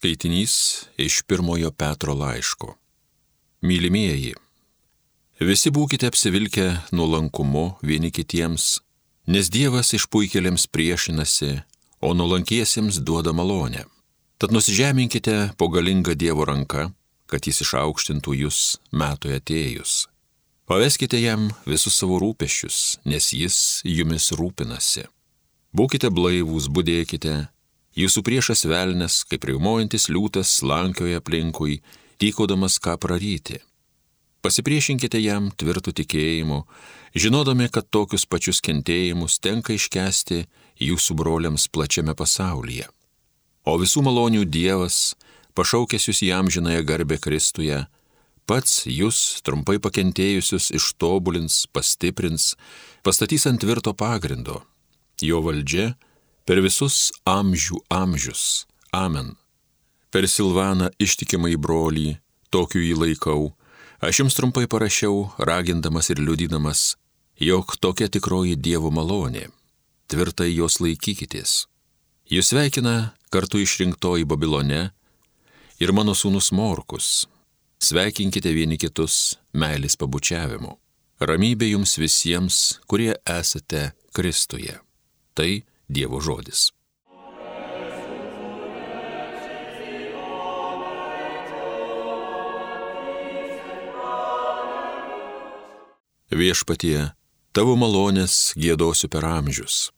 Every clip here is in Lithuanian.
Skaitinys iš pirmojo Petro laiško. Mylimieji, visi būkite apsivilkę nuolankumu vieni kitiems, nes Dievas išpuikėliams priešinasi, o nuolankiesiems duoda malonę. Tad nusižeminkite po galingą Dievo ranką, kad jis išaukštintų jūs metui atėjus. Paveskite jam visus savo rūpeščius, nes jis jumis rūpinasi. Būkite blaivūs, būdėkite, Jūsų priešas velnės, kaip riaumojantis liūtas, slankioja aplinkui, tykodamas ką praryti. Pasipriešinkite jam tvirtų tikėjimu, žinodami, kad tokius pačius kentėjimus tenka iškesti jūsų broliams plačiame pasaulyje. O visų malonių Dievas, pašaukęs jūs į amžinąją garbę Kristuje, pats jūs trumpai pakentėjusius ištobulins, pastiprins, pastatys ant tvirto pagrindo. Jo valdžia per visus amžių amžius. Amen. Per Silvaną ištikimai brolį, tokiu jį laikau, aš jums trumpai parašiau, ragindamas ir liudydamas, jog tokia tikroji Dievo malonė. Tvirtai jos laikykitės. Jūs sveikina kartu išrinktoji Babilone ir mano sūnus Morkus. Sveikinkite vieni kitus meilės pabučiavimu. Ramybė jums visiems, kurie esate Kristuje. Tai Dievo žodis. Viešpatie, tavo malonės gėdosiu per amžius.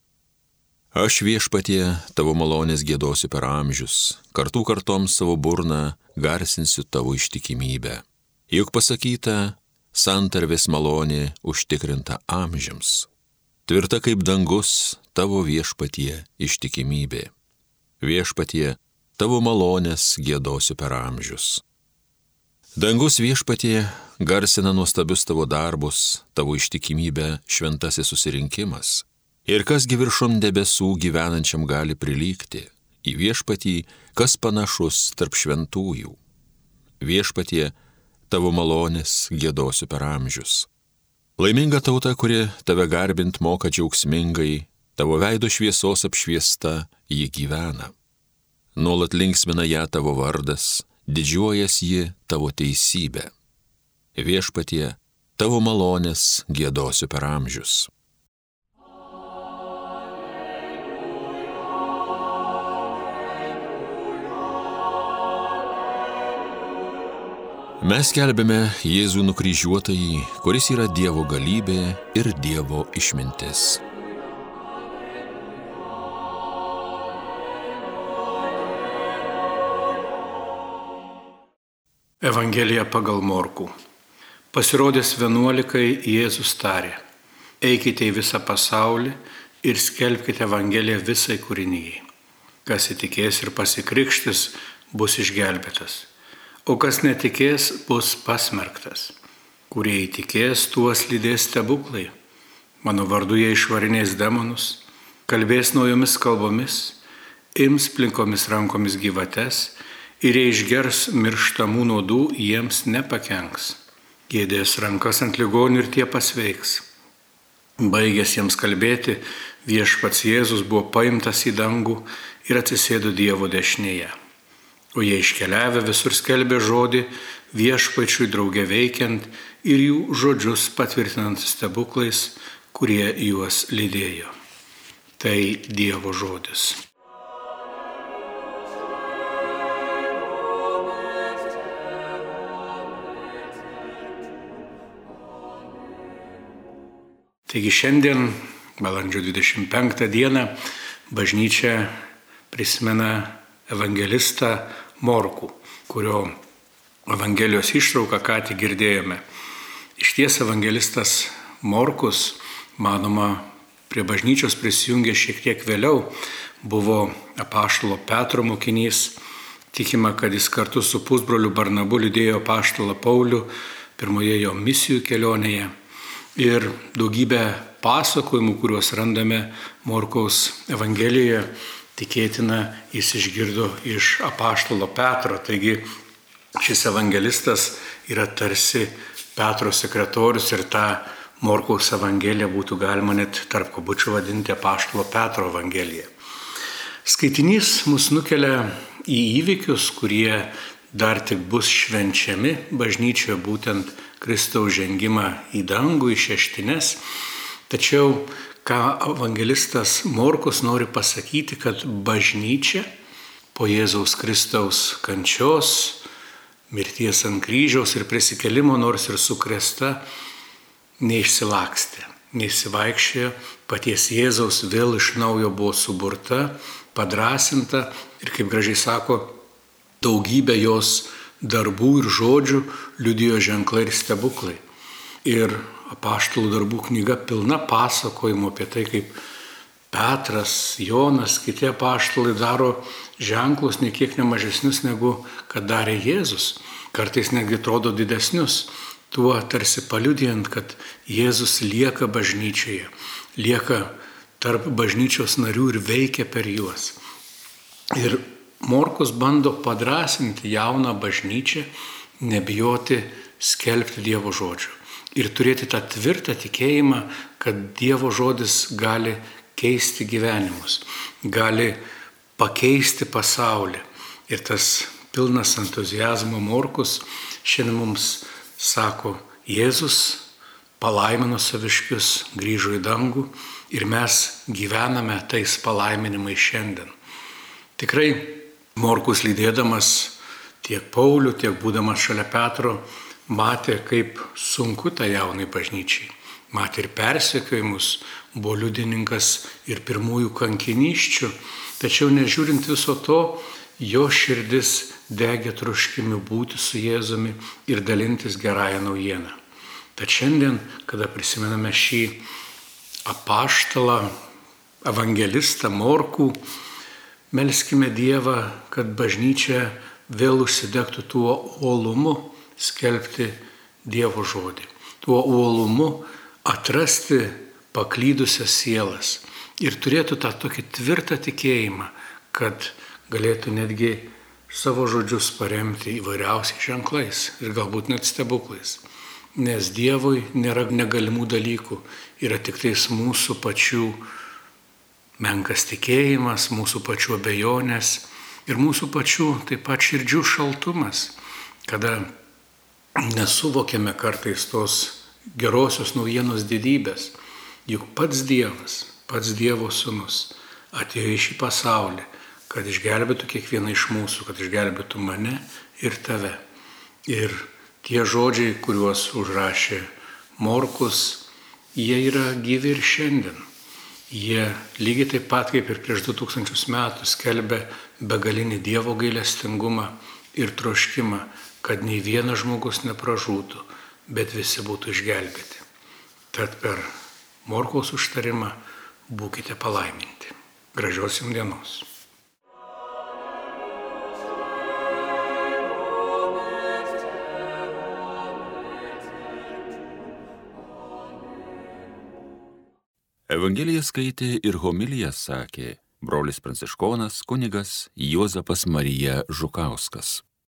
Aš viešpatie, tavo malonės gėdosiu per amžius, kartų kartoms savo burną garsinsiu tavo ištikimybę. Juk pasakyta, santarvės malonė užtikrinta amžiams. Tvirta kaip dangus tavo viešpatie ištikimybė. Viešpatie, tavo malonės gėdosiu per amžius. Dangus viešpatie garsina nuostabius tavo darbus, tavo ištikimybę šventasis susirinkimas. Ir kasgi viršum debesų gyvenančiam gali prilygti į viešpatį, kas panašus tarp šventųjų. Viešpatie, tavo malonės gėdosiu per amžius. Laiminga tauta, kuri tave garbint moka džiaugsmingai, tavo veido šviesos apšviesta ji gyvena. Nuolat linksmina ją tavo vardas, didžiuojas ji tavo teisybė. Viešpatie, tavo malonės gėdosiu per amžius. Mes kelbėme Jėzų nukryžiuotąjį, kuris yra Dievo galybė ir Dievo išmintis. Evangelija pagal Morkų. Pasirodęs vienuolikai Jėzus tarė, eikite į visą pasaulį ir skelbkite Evangeliją visai kūrinyjei. Kas įtikės ir pasikrikštis, bus išgelbėtas, o kas netikės, bus pasmerktas. Kurie įtikės, tuos lydės stebuklai. Mano vardu jie išvarinės demonus, kalbės naujomis kalbomis, ims plinkomis rankomis gyvates ir jei išgers mirštamų nuodų, jiems nepakenks. Gėdės rankas ant ligonių ir tie pasveiks. Baigęs jiems kalbėti, viešpats Jėzus buvo paimtas į dangų ir atsisėdo Dievo dešinėje. O jie iškeliavę visur skelbė žodį viešpačiui draugė veikiant ir jų žodžius patvirtinant stebuklais, kurie juos lydėjo. Tai Dievo žodis. Taigi šiandien, balandžio 25 dieną, bažnyčia prisimena evangelistą Morkų, kurio Evangelijos ištrauką ką tik girdėjome. Iš ties evangelistas Morkus, manoma, prie bažnyčios prisijungė šiek tiek vėliau, buvo apaštalo Petro mokinys, tikima, kad jis kartu su pusbroliu Barnabu lydėjo apaštalą Paulių pirmoje jo misijų kelionėje ir daugybę pasakojimų, kuriuos randame Morkaus Evangelijoje, tikėtina jis išgirdo iš apaštalo Petro. Taigi šis evangelistas yra tarsi Petro sekretorius ir tą Morkaus Evangeliją būtų galima net tarp kabučių vadinti apaštalo Petro Evangeliją. Skaitinys mus nukelia į įvykius, kurie dar tik bus švenčiami bažnyčioje, būtent Kristaus žengimą į dangų, į šeštines. Tačiau, ką evangelistas Morkus nori pasakyti, kad bažnyčia po Jėzaus Kristaus kančios, mirties ant kryžiaus ir prisikelimo, nors ir sukresta, neišsilakstė, neįsivaikščiojo, paties Jėzaus vėl iš naujo buvo suburta, padrasinta ir kaip gražiai sako, daugybė jos darbų ir žodžių liudijo ženklai ir stebuklai. Ir apaštalų darbų knyga pilna pasakojimo apie tai, kaip Petras, Jonas, kiti apaštalai daro ženklus nekiek nemažesnius negu kad darė Jėzus, kartais netgi atrodo didesnius, tuo tarsi paliudijant, kad Jėzus lieka bažnyčioje, lieka tarp bažnyčios narių ir veikia per juos. Ir Morkus bando padrasinti jauną bažnyčią, nebijoti skelbti Dievo žodžių. Ir turėti tą tvirtą tikėjimą, kad Dievo žodis gali keisti gyvenimus, gali pakeisti pasaulį. Ir tas pilnas entuzijazmo morkus šiandien mums sako, Jėzus palaimino saviškius, grįžo į dangų ir mes gyvename tais palaiminimais šiandien. Tikrai morkus lydėdamas tiek Paulių, tiek būdamas šalia Petro, matė, kaip sunku tą jaunai bažnyčiai. Matė ir persekiojimus, buvo liudininkas ir pirmųjų kankiniščių, Tačiau nežiūrint viso to, jo širdis degė troškimi būti su Jėzumi ir dalintis gerąją naujieną. Tad šiandien, kada prisimename šį apaštalą, evangelistą Morkų, melskime Dievą, kad bažnyčia vėl užsidegtų tuo uolumu skelbti Dievo žodį, tuo uolumu atrasti paklydusias sielas ir turėtų tą tokį tvirtą tikėjimą, kad galėtų netgi savo žodžius paremti įvairiausiais ženklais ir galbūt net stebuklais. Nes Dievui nėra negalimų dalykų, yra tik tais mūsų pačių menkas tikėjimas, mūsų pačių abejonės ir mūsų pačių taip pat širdžių šaltumas, kada nesuvokiame kartais tos gerosios naujienos didybės. Juk pats Dievas pats Dievo sūnus atėjo į šį pasaulį, kad išgelbėtų kiekvieną iš mūsų, kad išgelbėtų mane ir tave. Ir tie žodžiai, kuriuos užrašė Morkus, jie yra gyvi ir šiandien. Jie lygiai taip pat kaip ir prieš 2000 metų skelbė begalinį Dievo gailestingumą ir troškimą, kad nei vienas žmogus nepražūtų, bet visi būtų išgelbėti. Tad per Morkaus užtarimą būkite palaiminti. Gražios jums dienos. Evangeliją skaitė ir homiliją sakė brolis pranciškonas kunigas Juozapas Marija Žukauskas.